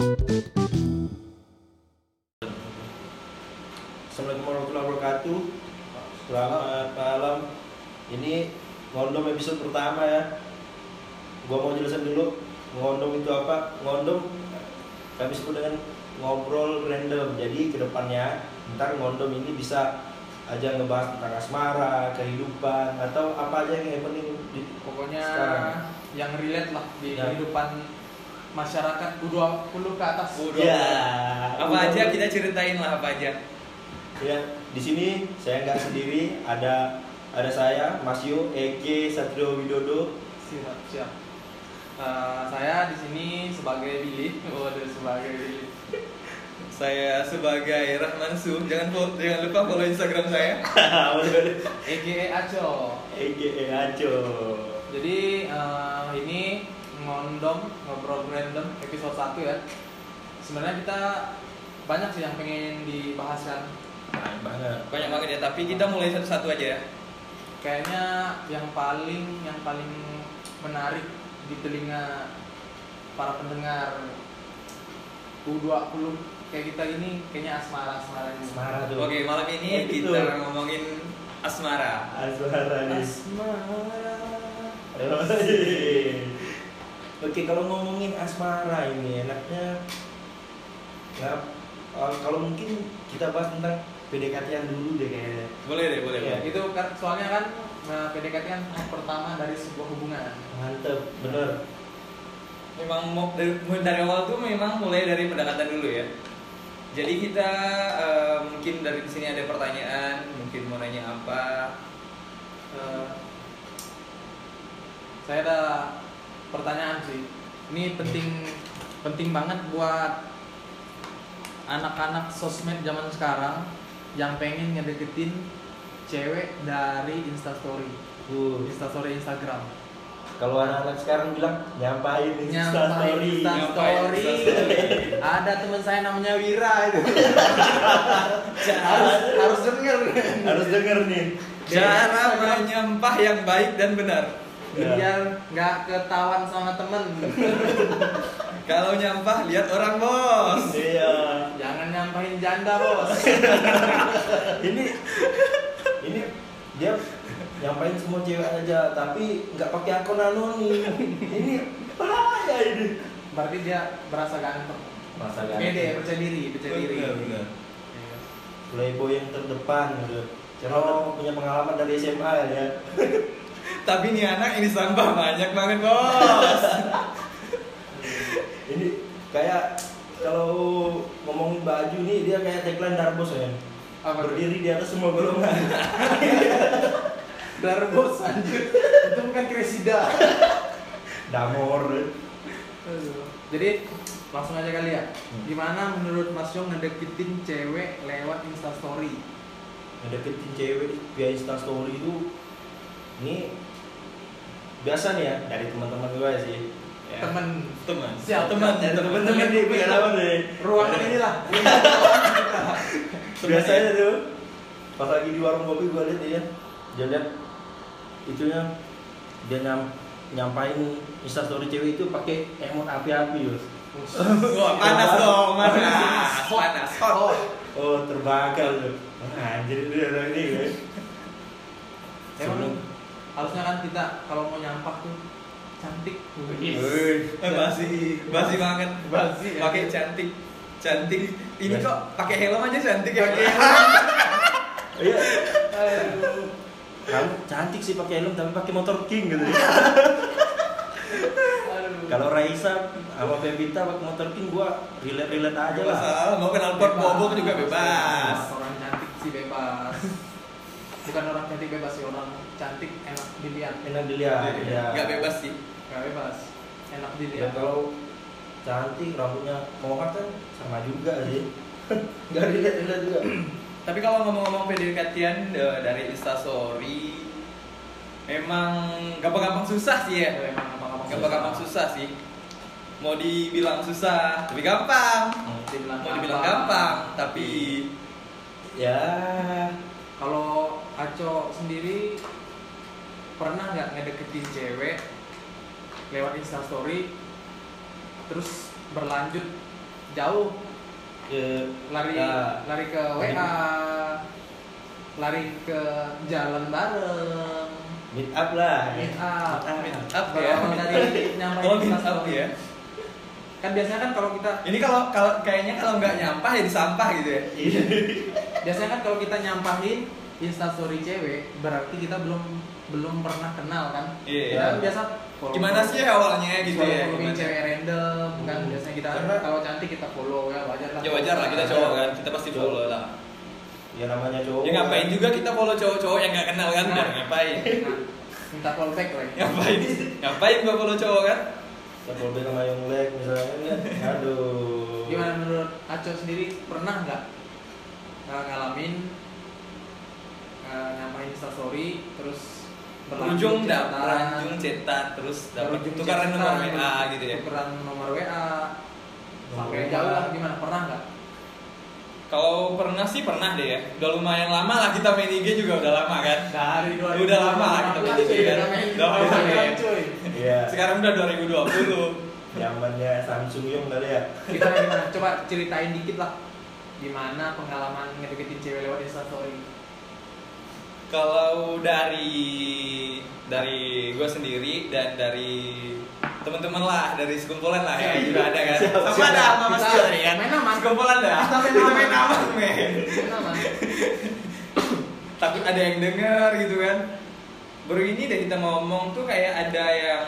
Assalamualaikum warahmatullahi wabarakatuh. Selamat malam. Ini ngondom episode pertama ya. Gua mau jelasin dulu ngondom itu apa. Ngondom kami sebut dengan ngobrol random. Jadi ke depannya ntar ngondom ini bisa aja ngebahas tentang asmara, kehidupan atau apa aja yang happening di Pokoknya Sekarang. yang relate lah di Ya. kehidupan masyarakat U20 ke atas. Ya. apa aja kita ceritain lah apa aja Ya, di sini saya nggak sendiri, ada ada saya Mas Yu Ege Satrio Widodo. Siap, siap. Eh, saya di sini sebagai Billy. Waduh, sebagai Billy. saya sebagai Rahman Su jangan follow, jangan lupa follow Instagram saya EGE Aco. Ege Aco. Jadi eh, ini ngondom ngobrol random episode 1 ya. Sebenarnya kita banyak sih yang pengen dibahas kan. Banyak banget. banyak banget ya tapi kita mulai satu-satu aja ya Kayaknya yang paling yang paling menarik di telinga para pendengar U20 kayak kita ini kayaknya asmara asmara ini. Asmara tuh. oke malam ini Oh, gitu. kita ngomongin asmara Asmara nih. Asmara. Oke, kalau ngomongin asmara ini enaknya nggak eh, kalau mungkin kita bahas tentang PDKT-an dulu deh kayaknya. boleh deh boleh boleh. Itu kan soalnya kan nah, PDKT kan tahap pertama dari sebuah hubungan. Mantep, bener. memang mau dari, mulai dari awal tuh memang mulai dari pendekatan dulu ya jadi kita eh, mungkin dari sini ada pertanyaan mungkin mau nanya apa Eh, saya ada pertanyaan sih. Ini penting penting banget buat anak-anak sosmed zaman sekarang yang pengen ngedeketin cewek dari Instastory, Uh, Instastory Instagram. kalau anak-anak sekarang bilang nyampain Nyampain Instastory. Nyampain Instastory. Instastory. Ada teman saya namanya Wira itu. harus harus denger. Harus denger nih. cara menyampah yang baik dan benar Biar nggak ketahuan sama temen. kalau nyampah lihat orang bos Iya. Jangan nyampahin janda bos. ini ini dia nyampain semua cewek aja tapi nggak pakai akun anonim ini bahaya ini Berarti dia berasa ganteng. masa Pede, percaya diri, percaya diri. Benar, benar. Iya. playboy yang terdepan gitu karena udah punya pengalaman dari SMA ya tapi nih anak ini sampah banyak banget bos ini kayak kalau ngomongin baju nih dia kayak tagline Darbos ya Apa berdiri di atas semua golongan Darbos anjir. Itu bukan Kresida. Damor Jadi langsung aja kali ya. Hmm. Gimana menurut Mas Yong ngedeketin cewek lewat Instastory? ngedeketin cewek via instastory itu ini biasa nih ya dari teman-teman gue sih. Ya. Teman. Siap, teman Dan teman-teman di pengalaman deh ruangan inilah. biasanya tuh pas lagi di warung kopi gue liat dia dia liat itunya dia nyam nyampain instastory cewek itu pakai emot api-api Yus. Wah, panas dong panas. Panas. Hot Oh, oh terbakar tuh anjir ini guys emang harusnya kan kita kalau mau nyampah tuh cantik. Wih. Eh, basi basi banget Basi, ya. pakai cantik cantik ini Basi. kok pakai helm aja cantik ya iya Aduh. kamu cantik sih pakai helm tapi pakai motor king gitu Aduh. kalau Raisa sama Pevita pakai motor king gua relate relate aja lah mau kenal pot bobok juga bebas Orang cantik sih bebas. Bukan orang cantik bebas sih, orang cantik enak dilihat. enak dilihat ya nggak bebas sih. Gak bebas. Enak ya dilihat. kalau cantik rambutnya mohak kan sama juga sih. Nggak relate relate juga. Tapi kalau ngomong-ngomong PDKT-an eh, dari Instastory memang gampang-gampang susah sih ya. Emang gampang-gampang susah. Sih. Mau dibilang susah tapi gampang. Dibilang mau dibilang gampang tapi ya. Kalau Aco sendiri pernah nggak ngedeketin cewek lewat instastory terus berlanjut jauh Ya, lari nah, lari ke WA lari ke jalan bareng meet up lah. meet up Meet up ya. Berawal dari nyampe Oh, meet up ya. kan biasanya kan kalau kita Ini kalau kalau kayaknya kalau nggak nyampah ya disampah gitu ya. Iya. biasanya kan kalau kita nyampahin instastory cewek berarti kita belum belum pernah kenal kan Iya. kita kan biasa follow- Gimana sih awalnya gitu follow ya? Gimana? cewek random kan Hmm. biasanya kita Karena- kalau cantik kita follow ya wajar lah Ya wajar lah kita cowok kan, kita pasti follow lah. Ya namanya cowok. Ya ngapain juga kita follow cowok-cowok yang nggak kenal kan? Nah. Ngapain? Nah, minta follow back lah Ngapain? Ngapain gua follow cowok kan? Ya kalau dia sama yang leg misalnya kan. Aduh. gimana menurut Aco sendiri pernah nggak uh, ngalamin uh, nyamain instastory terus Berujung dapat, berujung cetak, terus dapat tukaran nomor WA gitu ya. tukeran nomor WA sampai jauh lah gimana pernah nggak Kalau pernah sih pernah deh ya. Udah lumayan lama lah kita main IG juga udah lama kan. dari Udah lama lah kita main IG kan. Udah lama ya. cuy Iya. Sekarang udah 2020. Zamannya Samsung Yung kali ya. gimana gimana coba ceritain dikit lah gimana pengalaman ngedeketin cewek lewat instastory Kalau dari dari gue sendiri dan dari teman-teman lah dari sekumpulan lah ya juga ada kan? Siap, sama siap. ada sama Mas Kita Jori kan? main aman. sekumpulan dah. Kita main Kita aman. main aman men. Kenapa? takut ada yang denger gitu kan? Baru ini deh kita ngomong tuh kayak ada yang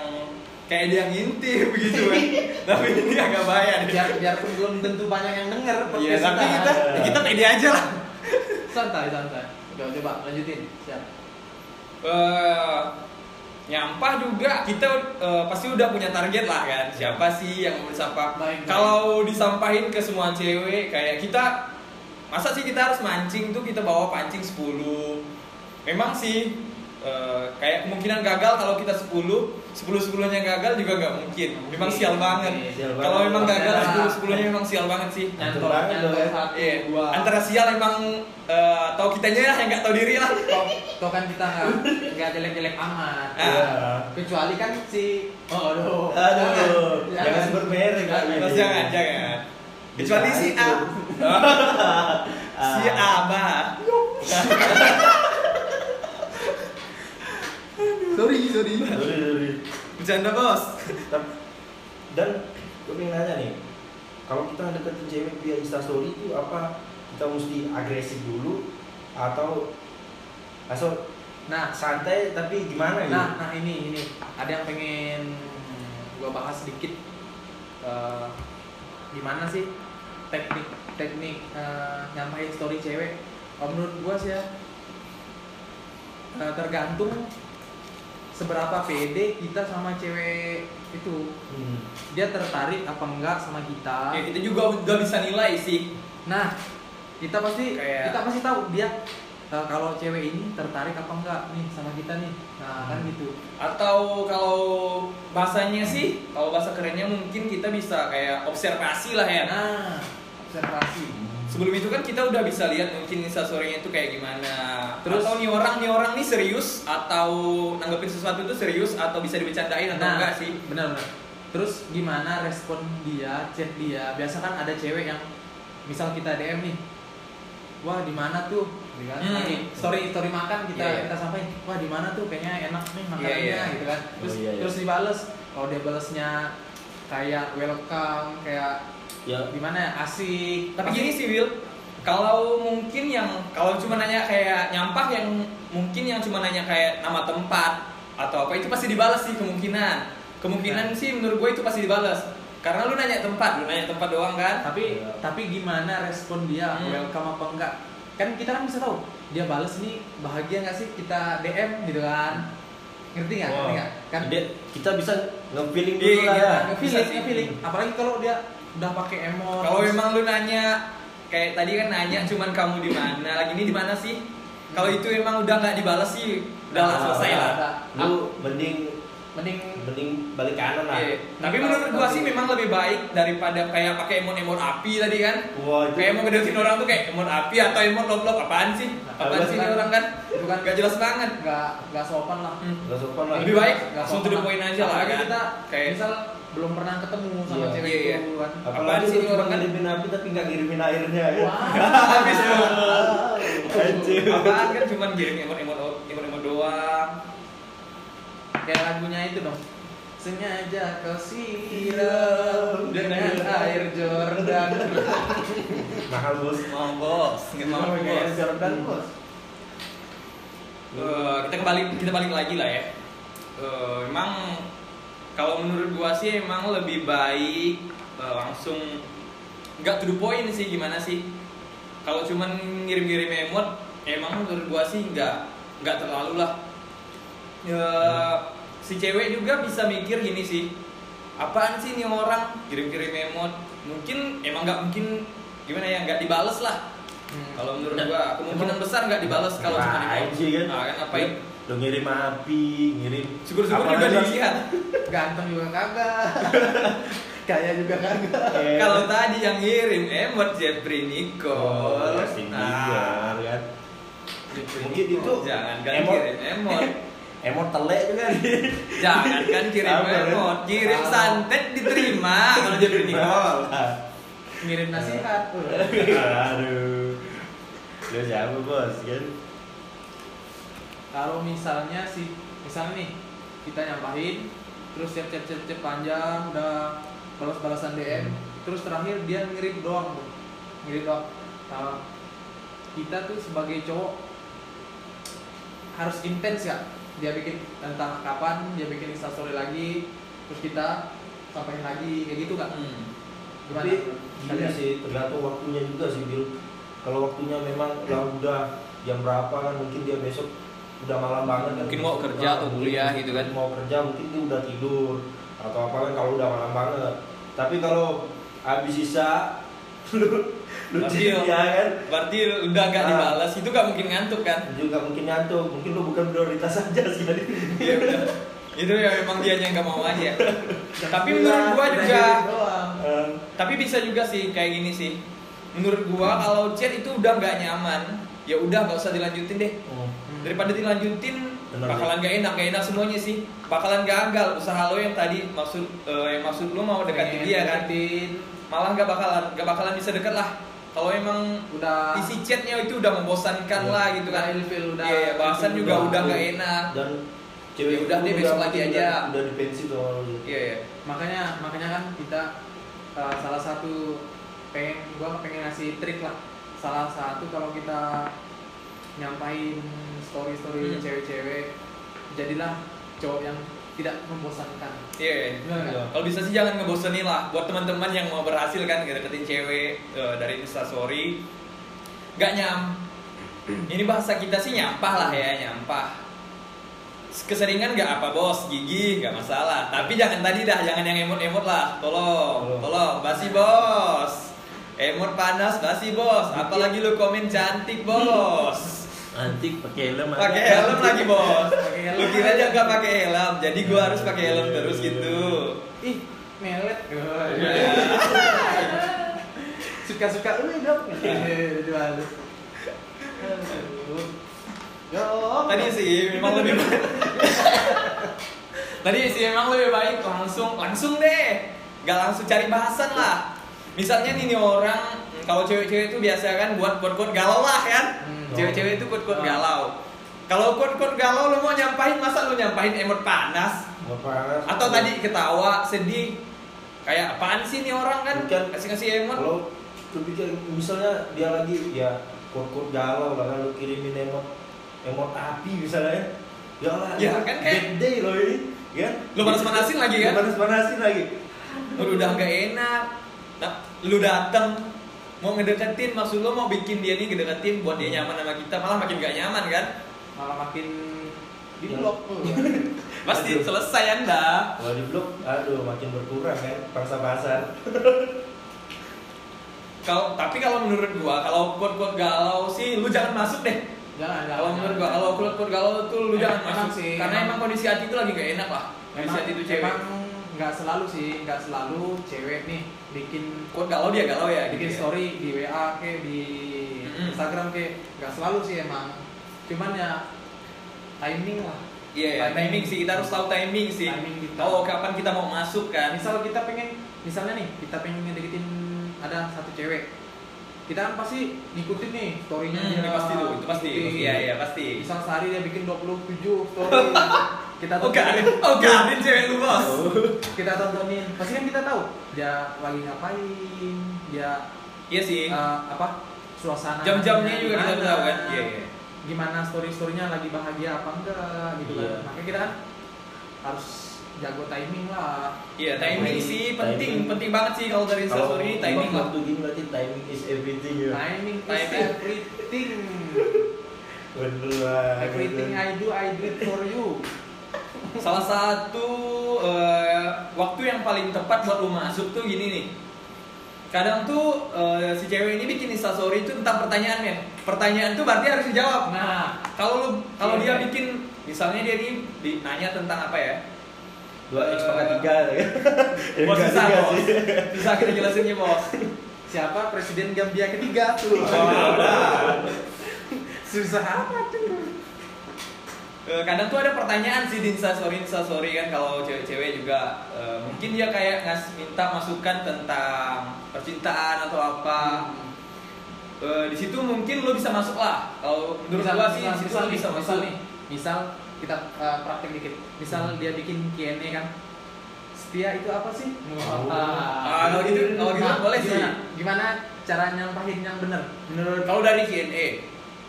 kayak yang ngintip gitu kan? Tapi ini agak bahaya deh. Biar biarpun belum tentu banyak yang denger iya tapi kita kita pede aja lah. Santai santai coba coba lanjutin. Siap. Eh, nyampah juga kita eh, pasti udah punya target lah kan. Siapa sih yang mau baik. kalau disampahin ke semua cewek kayak kita masa sih kita harus mancing tuh kita bawa pancing 10 memang sih eh, kayak kemungkinan gagal kalau kita 10 10 10 nya gagal juga nggak mungkin. Memang sial banget. Sial banget. kalau memang gagal Pasti 10 10 nya memang sial banget sih. Nyantol banget satu. Iya, dua. Antara sial emang eh, atau kitanya yang nggak tahu diri lah. Toh, toh kan kita nggak nggak jelek jelek amat. Ah. Iya. kecuali kan si oh aduh. Aduh, jangan. Sebut merek lah. Terus jangan, jangan. Kecuali si A. si Abah. sorry sorry Sorry, sorry. Bercanda bos. Dan gue pengen nanya nih, kalau kita deketin cewek via instastory itu apa? Kita mesti agresif dulu atau asal nah santai tapi gimana gitu? Nah, nah ini ini ada yang pengen gua bahas sedikit Eh, gimana sih teknik teknik eh, nyampein story cewek. Kalau menurut gua sih ya eh, tergantung seberapa pede kita sama cewek itu. Hmm. Dia tertarik apa enggak sama kita. Ya kita juga udah bisa nilai sih. Nah, kita pasti Kayak- kita pasti tahu dia eh, kalau cewek ini tertarik apa enggak nih sama kita nih. Nah, kan Hmm. gitu. Atau kalau bahasanya sih, kalau bahasa kerennya mungkin kita bisa kayak observasi lah ya. Nah, observasi. Sebelum itu kan kita udah bisa lihat mungkin instastorynya itu kayak gimana. Terus- atau nih orang nih orang nih serius atau nanggepin sesuatu itu serius atau bisa dibecandain atau Nah, enggak sih? Benar benar. Terus gimana respon dia, chat dia? Biasa kan ada cewek yang misal kita DM nih. Wah, di mana tuh? Gitu kan? Hmm. Lagi story story makan kita Iya, iya. kita sampaikan. Wah, di mana tuh? Kayaknya enak nih makanannya Iya, iya. gitu kan. Terus Oh, iya, iya. terus dibales. Kalau dia balesnya kayak welcome, kayak Ya, gimana ya? Asik. Tapi Pasti- gini sih Will, kalau mungkin yang kalau cuma nanya kayak nyampah yang mungkin yang cuma nanya kayak nama tempat atau apa itu pasti dibalas sih kemungkinan. Kemungkinan Nah. sih menurut gue itu pasti dibalas. Karena lu nanya tempat, lu nanya tempat doang kan? tapi Iya. tapi gimana respon dia Hmm. welcome apa enggak kan kita kan bisa tahu dia bales nih bahagia nggak sih kita DM gitu kan ngerti nggak ngerti Wah. nggak kan dia, kita bisa nge-feeling Iya, dulu lah iya. ya. ngefeeling ngefeeling apalagi kalau dia udah pakai emot Kalau memang lu nanya kayak tadi kan nanya cuman kamu di mana, lagi ini di mana sih? Kalau itu emang udah nggak dibalas sih, udah lah Ah, selesai lah. Udah. Lu mending mending mending balik kanan lah. Iya. Tapi menurut gua sih memang lebih baik daripada kayak pakai emot-emot api tadi kan. Wah, itu Kayak mau ngedeketin orang tuh kayak emot api atau emot love apaan sih? Apaan Apaan sih ini orang kan? itu kan Gak jelas banget. nggak nggak sopan lah Hmm. Gak sopan lah. Lebih baik langsung to the point aja lah kan. kita Kayak misal belum pernah ketemu sama Iya. cewek Iya, iya. itu kan Apaan Apalagi sih orang kan? ngirimin api tapi nggak ngirimin airnya ya. Wah. Habis. Anjir. Apaan kan cuma kirim emot-emot emot-emot doang. kayak lagunya itu dong sengaja kau siram dengan air Jordan Mahal bos. Mau bos, nggak mau Kayak bos. Jordan bos Eh, kita kembali kita balik lagi lah ya. Eh, emang kalau menurut gua sih emang lebih baik eh, langsung nggak to the point sih gimana sih? Kalau cuman ngirim-ngirim emot, emang menurut gua sih nggak nggak terlalu lah. Ya, si cewek juga bisa mikir gini sih, apaan sih nih orang kirim-kirim emot? Mungkin emang nggak mungkin gimana ya nggak dibales lah. Hmm. Kalau menurut gua kemungkinan besar nggak dibales kalau cuma Ngapain emot. kan? Nah, kan ngapain? Lu ngirim api, ngirim. Syukur-syukur juga dilihat. ganteng juga kagak kaya juga kagak Eh, Kalau tadi yang ngirim emot Jeffrey Nicole. Oh, Justin Bieber kan. Mungkin itu jangan kan emot. kirim emot. Emot telek juga Jangan kan kirim emot, kirim santet diterima kalau Jeffrey Nicole. ngirim nasihat Aduh. Lu siapa bos kan? Kalau misalnya si misalnya nih kita nyampahin terus chat chat chat, chat panjang udah balas balasan DM terus terakhir dia ngirim doang tuh. Ngirim doang. Nah, kita tuh sebagai cowok harus intens ya. Dia bikin entah kapan dia bikin instastory lagi terus kita sampaikan lagi kayak gitu kan Hmm. gimana? Tapi gini sih tergantung waktunya juga sih Bil. Kalau waktunya memang lah udah jam berapa kan mungkin dia besok udah malam banget kan. Mungkin mau kerja atau kuliah gitu kan. Mau kerja mungkin dia udah tidur atau apa kan kalau udah malam banget. Tapi kalau habis sisa lu lu chat dia kan Berarti udah gak Ah. dibalas itu gak mungkin ngantuk kan? juga mungkin ngantuk mungkin lu bukan prioritas saja sih tadi Iya udah. Itu ya memang dia yang gak mau aja. Tapi menurut gua juga. Eh, tapi bisa juga sih kayak gini sih menurut gua kalau chat itu udah nggak nyaman ya udah nggak usah dilanjutin deh daripada dilanjutin Bener, bakalan gak enak. Gak enak semuanya sih. Bakalan gagal usaha lo yang tadi. Maksud eh, yang maksud lo mau Pengen dia kan? deketin, malah nggak bakalan nggak bakalan bisa deket lah. Kalau emang udah. isi chatnya itu udah membosankan Iya. lah gitu udah kan. ilfil udah Iya, iya, bahasan juga udah nggak enak. Dan Ya udah itu deh, besok udah- lagi udah- aja. udah di pensi tuh iya iya. Makanya makanya kan kita uh, salah satu pengen gua pengen ngasih trik lah. Salah satu kalau kita nyampain story story Hmm. cewek-cewek jadilah cowok yang tidak membosankan Iya, iya. Bener nggak? Kalau bisa sih jangan ngebosenin lah buat teman-teman yang mau berhasil kan deketin cewek eh, dari Instastory. Gak nyam. Ini bahasa kita sih nyampah lah ya, nyampah. Keseringan gak apa bos, gigi gak masalah. Tapi jangan tadi dah, jangan yang emot-emot lah. Tolong, Tolong. tolong, basi bos. Emot panas, basi bos. Apalagi lu komen cantik bos. Antik pakai helm. Pakai helm lagi bos. Pakai helm. Lu kira aja gak pakai helm, jadi gua harus pakai helm terus gitu. ih melet Iya. suka suka lu dong ya Tadi sih memang lebih baik. Tadi sih memang lebih baik langsung langsung deh. Gak langsung cari bahasan lah. Misalnya nih, nih orang kalau cewek-cewek itu biasa kan buat quote-quote galau lah kan. Hmm. Cewek-cewek itu quote-quote Ah. galau. Kalau quote-quote galau lu mau nyampain masa lu nyampain emot panas panas. atau tadi ketawa, sedih. Kayak apaan sih nih orang kan kasih-kasih emot. kalau lu pikir misalnya dia lagi ya kod-kod galau lah kan lu kirimin emot emot api misalnya ya lah Ya, kan kayak- day loh ini ya Lu panas-panasin lagi kan? Panas-panasin lagi Lu udah gak enak. Nah, lu dateng mau ngedeketin maksud lu mau bikin dia nih ngedeketin buat dia nyaman sama kita malah makin gak nyaman kan? Malah makin di Ya. blok. Tuh pasti Aduh. selesai anda. Kalau di blok aduh makin berkurang kan pangsa pasar. Kalau tapi kalau menurut gua kalau quote quote galau sih lu jangan masuk deh. Jangan jangan kalau menurut gua kalau quote quote galau tuh lu Emang- jangan masuk. sih, karena emang- emang kondisi hati itu lagi gak enak lah. Kondisi emang hati itu cewek. emang nggak selalu sih nggak selalu cewek nih bikin quote galau dia galau ya bikin gitu ya. story di WA ke di. Instagram ke nggak selalu sih emang cuman ya timing lah Iya, timing sih kita harus tahu timing sih. Timing kita. Oh, kapan kita mau masuk kan? misal kita pengen misalnya nih kita pengen ngedeketin ada satu cewek kita kan pasti ngikutin nih storynya Hmm, dia pasti tuh, itu pasti. Iya, iya, pasti. misal sehari dia bikin 27 story kita Oh, Karin, oh Karin cewek lu bos. kita tontonin pasti kan kita tahu dia lagi ngapain dia Iya sih. eh, apa suasana Jam-jamnya juga kita tahu kan? Iya, iya. gimana story storynya lagi bahagia apa enggak gitu Iya. kan makanya kita kan harus jago timing lah Iya, timing Timing. sih penting, Timing. penting banget sih kalau dari instastory timing lah. waktu gini berarti timing is everything ya. timing is Timing. everything Bener lah. everything I do I do it for you Salah satu eh, waktu yang paling tepat buat lu masuk tuh gini nih. Kadang tuh eh, si cewek ini bikin instastory itu tentang pertanyaan men. Pertanyaan tuh berarti harus dijawab. nah Kalau lu kalau Iya. dia bikin misalnya dia nih di- nanya tentang apa ya? Dua x pangkat tiga ya. Bos susah bos. sih. Susah kita jelasinnya bos. siapa presiden Gambia ketiga tuh susah amat tuh Eh, kadang tuh ada pertanyaan sih di instastory instastory kan kalau cewek-cewek juga. Eh, mungkin dia kayak ngas minta masukan tentang percintaan atau apa. Eh, di situ mungkin lo bisa masuk lah. Kalau menurut misal, gua sih misal, di situ misal, bisa misal masuk nih misal kita uh, praktek dikit. Misal dia bikin Q&A kan. Setia itu apa sih? Oh. Ah, kalau gitu- kalau gitu boleh sih. gimana, gimana cara nyampahin yang benar menurut kalau dari Q&A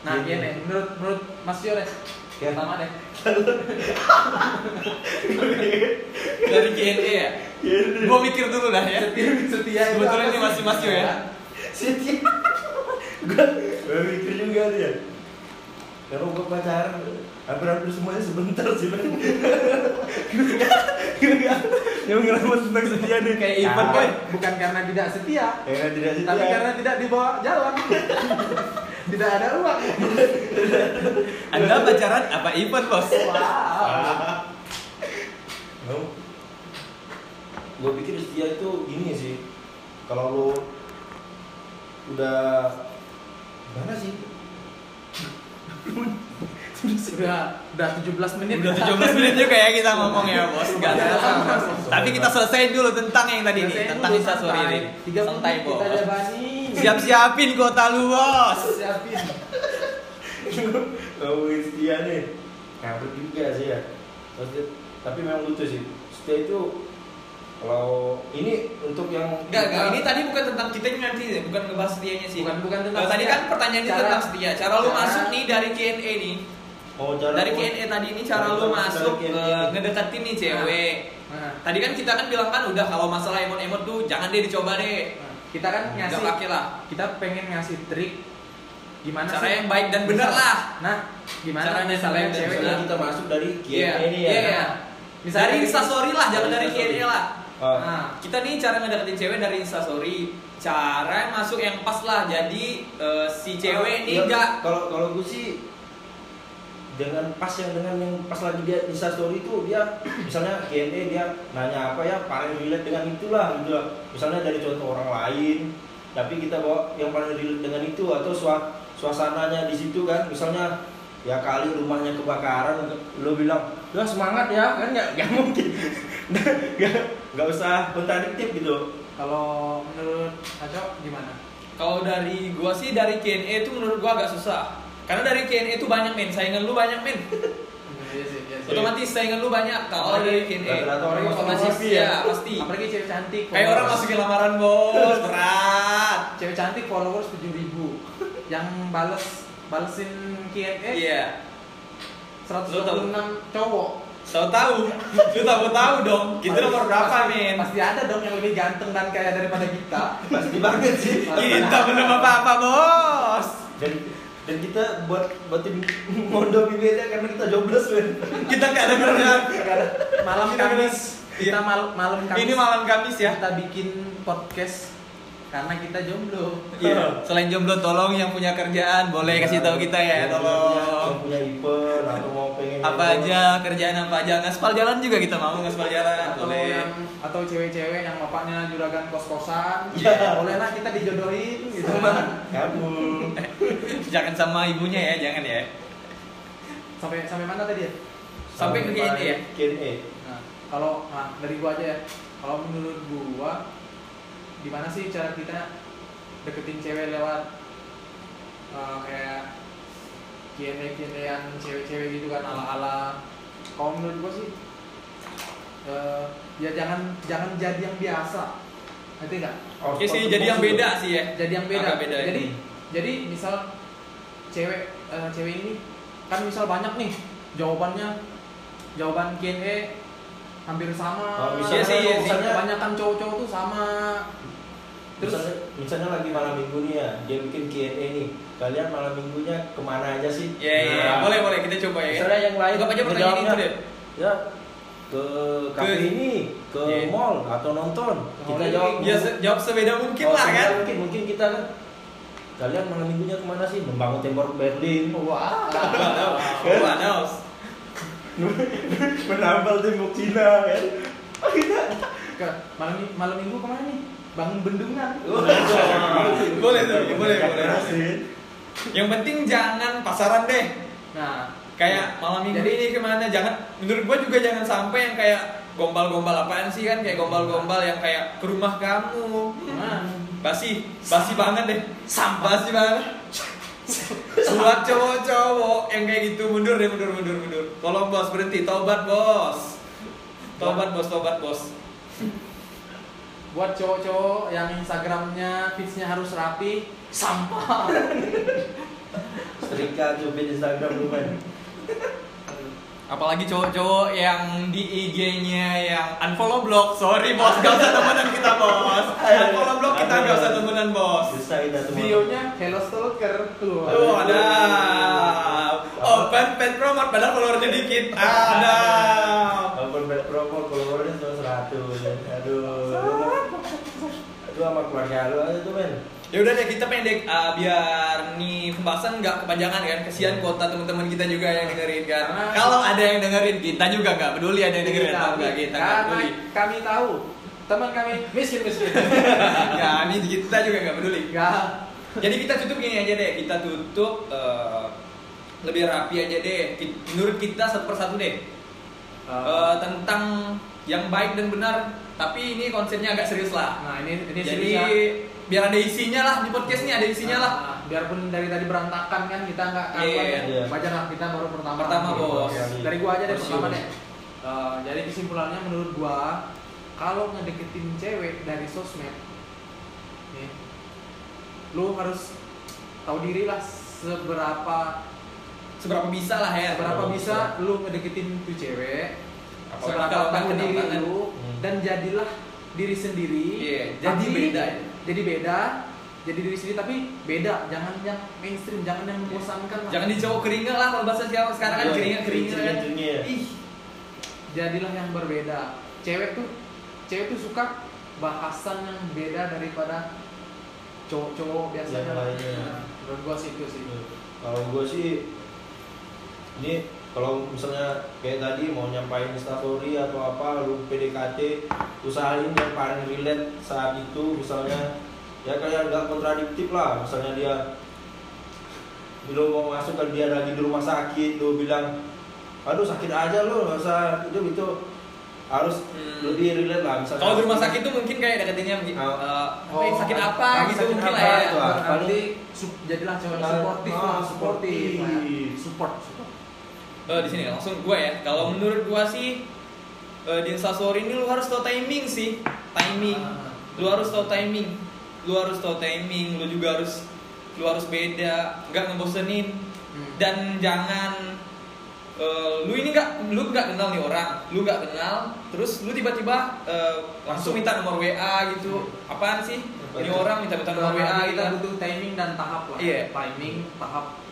nah Iya. Q&A menurut menurut Mas Yores Ya. pertama deh dari Q&A ya gua mikir dulu dah ya setia apa ini sih? masih Mas Yo ya. Setia. Gua gua mikir juga dia. Karena gua pacaran hampir-hampir semuanya sebentar sih bang. Yang ngeramat tentang setia nih kayak Nah, Ivan boy bukan karena tidak setia Ya kan tidak setia. tapi karena tidak dibawa jalan tidak ada uang anda pacaran apa Ivan bos wow. Gue pikir setia itu gini sih. Kalau lo udah gimana sih? sudah udah 17 menit Udah 17 menit juga ya kita ngomong ya bos. Gak ada. Tapi kita selesaiin dulu tentang yang tadi nih, tentang instastory santai. ini. 30 Santai menit bos. kita jabanin Siap-siapin kota lu bos. siapin Ngomongin setia nih. Ngabut juga sih ya. Terus, tapi memang lucu sih. Setia itu kalau ini untuk yang Enggak, enggak. Ini tadi bukan tentang kita nanti, bukan ngebahas setianya sih. Bukan- bukan tentang tadi kan pertanyaannya Cara- tentang setia. Cara lu cara- masuk nih dari Q&A nih. mau cara Dari Q&A tadi ini cara lu masuk eh, ngedeketin nih cewek. nah, Tadi kan kita kan bilang kan udah kalau masalah emot-emot tuh jangan deh dicoba deh. nah, kita kan ngasih pakai lah. kita pengen ngasih trik gimana Cara sih yang baik dan benar lah. nah gimana Caranya misalnya dan cewek yang kita masuk dari Q&A Iya, ini ya. iya, iya. Misalnya dari instastory lah, jangan Dari. Q&A lah. Ah, nah, Kita nih cara ngedeketin cewek dari instastory. Cara masuk yang pas lah. Jadi eh, si cewek nih ya, enggak Kalau kalau gue sih dengan pas yang dengan yang pas lagi dia Insta story itu dia misalnya Q&A dia nanya apa ya paling relate dengan itulah gitu lah. Misalnya dari contoh orang lain tapi kita bawa yang paling relate dengan itu atau sua- suasananya di situ kan misalnya ya kali rumahnya kebakaran lo bilang ya semangat ya kan nggak nggak mungkin nggak nggak usah kontradiktif gitu kalau menurut Aco gimana Kalau dari gua sih dari Q&A itu menurut gua agak susah. Karena dari Q&A itu banyak men, saingan lu banyak men. Iya sih, iya sih. Otomatis saingan lu banyak kalau dari Q&A. Rata-rata orang masuk Otomatis ya, ya. pasti. apalagi cewek cantik Kayak orang masukin lamaran bos, berat. cewek cantik followers 7000 yang bales balesin Q&A Iya. 126 cowok Tahu tahu, lu tahu tahu dong. Kita nomor berapa pasti- men? pasti ada dong yang lebih ganteng dan kaya daripada kita pasti banget sih Kita belum apa-apa bos. dan dan kita buat buatin mondo bibirnya karena kita jobless men Kita nggak ada kerjaan. malam Kita Kamis Iya. kita mal malam Kamis Ini malam Kamis ya. kita bikin podcast karena kita jomblo Iya. Selain jomblo, tolong yang punya kerjaan boleh kasih tahu kita ya, yang tolong. punya event atau mau pengen Apa aja kerjaan apa aja ngaspal jalan juga kita mau ngaspal jalan atau boleh. yang atau cewek-cewek yang bapaknya juragan kos-kosan Iya. boleh lah kita dijodohin gitu kamu jangan sama ibunya ya, jangan ya. sampai sampai mana tadi ya Sampai ke ya? Q&A. Nah, kalau nah, dari gua aja ya. Kalau menurut gua gimana sih cara kita deketin cewek lewat eh, kayak Q&A Q&A-an cewek-cewek gitu kan ala-ala kalau menurut gua sih eh, ya jangan jangan jadi yang biasa ngerti nggak Oke sih, jadi yang beda sih ya. jadi yang beda. Beda ya. jadi jadi misal cewek eh, cewek ini kan misal banyak nih jawabannya jawaban Q&A hampir sama Oh, Iya misalnya, sih, iya sih. misalnya, kebanyakan cowok-cowok tuh sama terus misalnya, misalnya lagi malam minggu nih ya, dia bikin Q&A nih. Kalian malam minggunya ke mana aja sih? Iya, iya, Nah, boleh boleh kita coba ya. Misalnya yang lain Anggap aja pertanyaan itu deh. Ya ke kafe Ke- ini, ke Iya. mall atau nonton. Oh, Kita iya. jawab. Ya se- jawab sebeda mungkin Oh, lah kan. Mungkin mungkin kita kan kalian malam minggunya ke mana sih? Membangun tembok Berlin, wah Waduh. menambal tembok Cina kan? malam malam minggu ke mana nih bangun bendungan Boleh tuh, boleh, boleh. Yang penting jangan pasaran deh. nah Kayak malam minggu Jadi- ini ke mana? Jangan. Menurut gua juga jangan sampai yang kayak gombal-gombal apaan sih kan? Kayak gombal-gombal yang kayak ke rumah kamu. nah Basi, basi banget deh. Sampah basi banget. Buat cowok-cowok yang kayak gitu mundur deh, mundur, mundur, mundur. Tolong bos berhenti, tobat bos. Tobat bos, tobat bos. buat cowok-cowok yang instagramnya feedsnya harus rapi sampah Setrika cubit Instagram lu men. Apalagi cowok-cowok yang di IG-nya yang unfollow blog. Sorry bos, gak usah temenan kita bos. Unfollow blog kita gak usah temenan bos. Susah itu semua. videonya hello stalker tuh Tuh ada open pet promote padahal followernya dikit. Ada. Walaupun bad promo followernya cuma 100 Aduh Itu sama keluarga lu aja tuh men Ya udah deh kita pendek uh, biar nih pembahasan nggak kepanjangan kan. Kesian kuota teman-teman kita juga yang dengerin kan. Karena- Kalau ada yang dengerin kita juga nggak peduli ada yang dengerin atau enggak kita nggak peduli. kami tahu teman kami miskin miskin Ya ini kita juga nggak peduli. nggak Jadi kita tutup gini aja deh, kita tutup eh, lebih rapi aja deh. Menurut kita satu persatu deh Eh, tentang yang baik dan benar. Tapi ini konsepnya agak serius lah. nah ini ini Jadi serius ya. Biar ada isinya lah di podcast ini ada isinya lah. Nah, biarpun dari tadi berantakan kan kita nggak Iya, iya, ya. iya. wajar lah kita baru pertama Pertama, Gitu. Bos. dari gua aja deh pertama deh Eh, jadi kesimpulannya menurut gua kalau ngedeketin cewek dari sosmed nih lu harus tahu diri lah seberapa Seberapa bisa lah ya. seberapa bisa bisa. lu ngedeketin tuh cewek Apalagi seberapa tahu diri lu Hmm. dan jadilah diri sendiri Iya, jadi beda ya. Jadi beda jadi diri sendiri tapi beda jangan yang mainstream jangan yang membosankan lah. Jangan di cowok keringat lah kalau bahasa siapa sekarang kan Iya, keringat keringat kan. keringat-keringat. Ih, jadilah yang berbeda cewek tuh cewek tuh suka bahasan yang beda daripada cowok-cowok biasanya Yang lainnya. Nah, menurut gua sih itu sih Kalau gue sih Ini kalau misalnya kayak tadi mau nyampain instastory atau apa lu PDKT usahain yang paling relate saat itu misalnya ya kayak nggak kontradiktif lah misalnya dia lu mau masuk kan dia lagi di rumah sakit lu bilang aduh sakit aja lu nggak usah itu itu harus Hmm. lebih relate lah misalnya Kalau di rumah sakit tuh mungkin kayak deketinnya mungkin Oh. eh, Oh, "Eh, sakit apa ah, gitu sakit mungkin apa lah ya. tuh, ah. nanti su- jadilah cewek Nah, suportif ah, lah suportif lah ya. suportif. support support Eh, di sini langsung gua ya. Kalau menurut gua sih eh, di instastory ini lu harus tahu timing sih. Timing. Ah. Lu harus tahu timing. Lu harus tahu timing, lu juga harus lu harus beda, nggak ngebosenin. Hmm. Dan jangan eh, lu ini nggak lu nggak kenal nih orang, lu nggak kenal, terus lu tiba-tiba eh, langsung minta nomor WA gitu. Apaan sih? Ini orang minta minta nomor WA gitu. kita butuh timing dan tahap lah Iya. timing tahap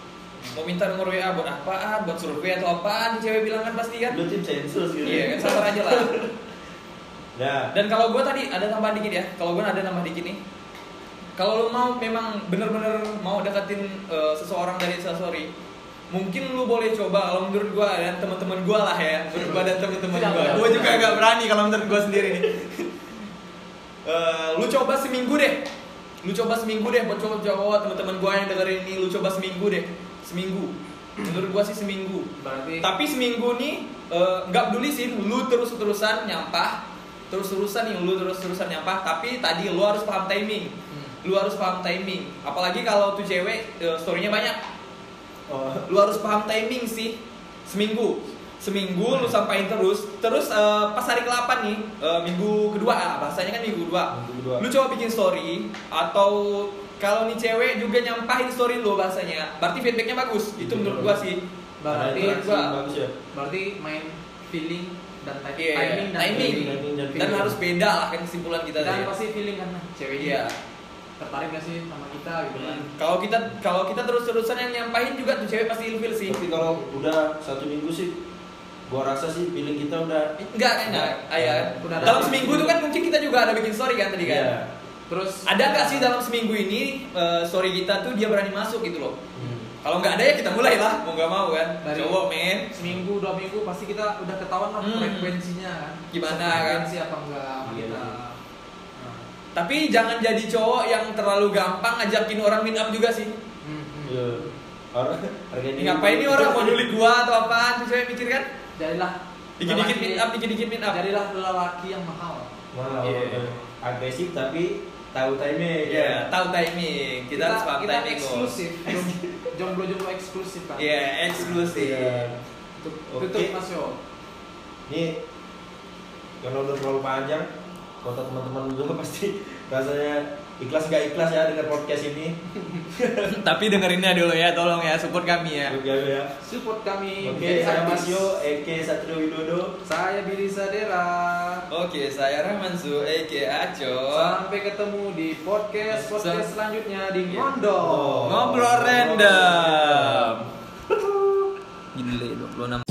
Mau minta nomor WA buat apaan? Buat survei atau apaan? Cewek bilang kan pasti kan. lu tim sensus gitu Iya kan sabar aja lah. nah Dan kalau gue tadi ada tambahan dikit ya. Kalau gue ada nambah dikit nih. Kalau lo mau memang bener-bener mau deketin eh, seseorang dari instastory, mungkin lu boleh coba kalau menurut gue dan teman-teman gue lah ya, menurut gue dan teman-teman gue. Gue juga agak berani kalau menurut gue sendiri nih. Eh, lu coba seminggu deh. Lu coba seminggu deh buat cowok-cowok teman-teman gue yang dengerin ini. Lu coba seminggu deh, seminggu. Menurut gue sih seminggu. berarti Tapi seminggu nih eh, nggak peduli sih lu terus terusan nyampah terus terusan nih lu terus terusan nyampah tapi tadi lu harus paham timing Hmm. lu harus paham timing apalagi kalau tuh cewek eh, storynya banyak Oh, lu harus paham timing sih seminggu seminggu lu sampaikan terus terus eh, pas hari ke-8 nih eh, minggu kedua ah, bahasanya kan minggu kedua Minggu kedua. lu coba bikin story atau kalau nih cewek juga nyampahin story lu bahasanya berarti feedbacknya bagus. Itu menurut gua sih. Berarti gua- bagus ya. berarti main feeling dan ti- Iya, timing dan timing. Timing dan dan harus beda lah kan kesimpulan kita dan tadi pasti feeling kan nah, cewek Iya. tertarik gak sih sama kita gitu kan? Hmm, kalau kita kalau kita terus-terusan yang nyampahin juga tuh cewek pasti ilfil sih. Tapi kalau udah satu minggu sih, gua rasa sih feeling kita udah enggak enggak. Ayah Udah ada. dalam seminggu tuh kan mungkin kita juga ada bikin story kan tadi kan? Iya. Terus ada nggak sih dalam seminggu ini eh, story kita tuh dia berani masuk gitu loh Hmm. kalau nggak ada ya kita mulai lah mau nggak mau kan Dari- cowok men seminggu dua minggu pasti kita udah ketahuan lah Hmm. frekuensinya kan Gimana, frekuensi apa enggak Iya, kita. Nah. tapi jangan jadi cowok yang terlalu gampang ngajakin orang meet up juga sih Hmm, hmm. Iya. Orang harganya Ini ngapain nih orang mau nyulik gua atau apaan tuh cewek mikir kan jadilah dikit-dikit meet up dikit-dikit meet up jadilah lelaki yang mahal Mahal, Iya. agresif tapi tahu timing. Iya, tahu timing. Kita, harus paham kita timing eksklusif Jom- jomblo-jomblo eksklusif kan Iya, eksklusif. Iya. tutup tutup mas yo Ini karena udah terlalu panjang, kota teman-teman juga pasti rasanya ikhlas gak ikhlas ya dengan podcast ini. Tapi dengerinnya dulu ya, tolong ya, support kami ya. Oke ya. support kami Oke, Jadi saya habis. Mas Yo, Eke Satrio Widodo. saya Billy Sadera Oke, saya Rahmansu, Eke Aco. sampai ketemu di podcast podcast selanjutnya di Oh. Ngobrol random. Gile 26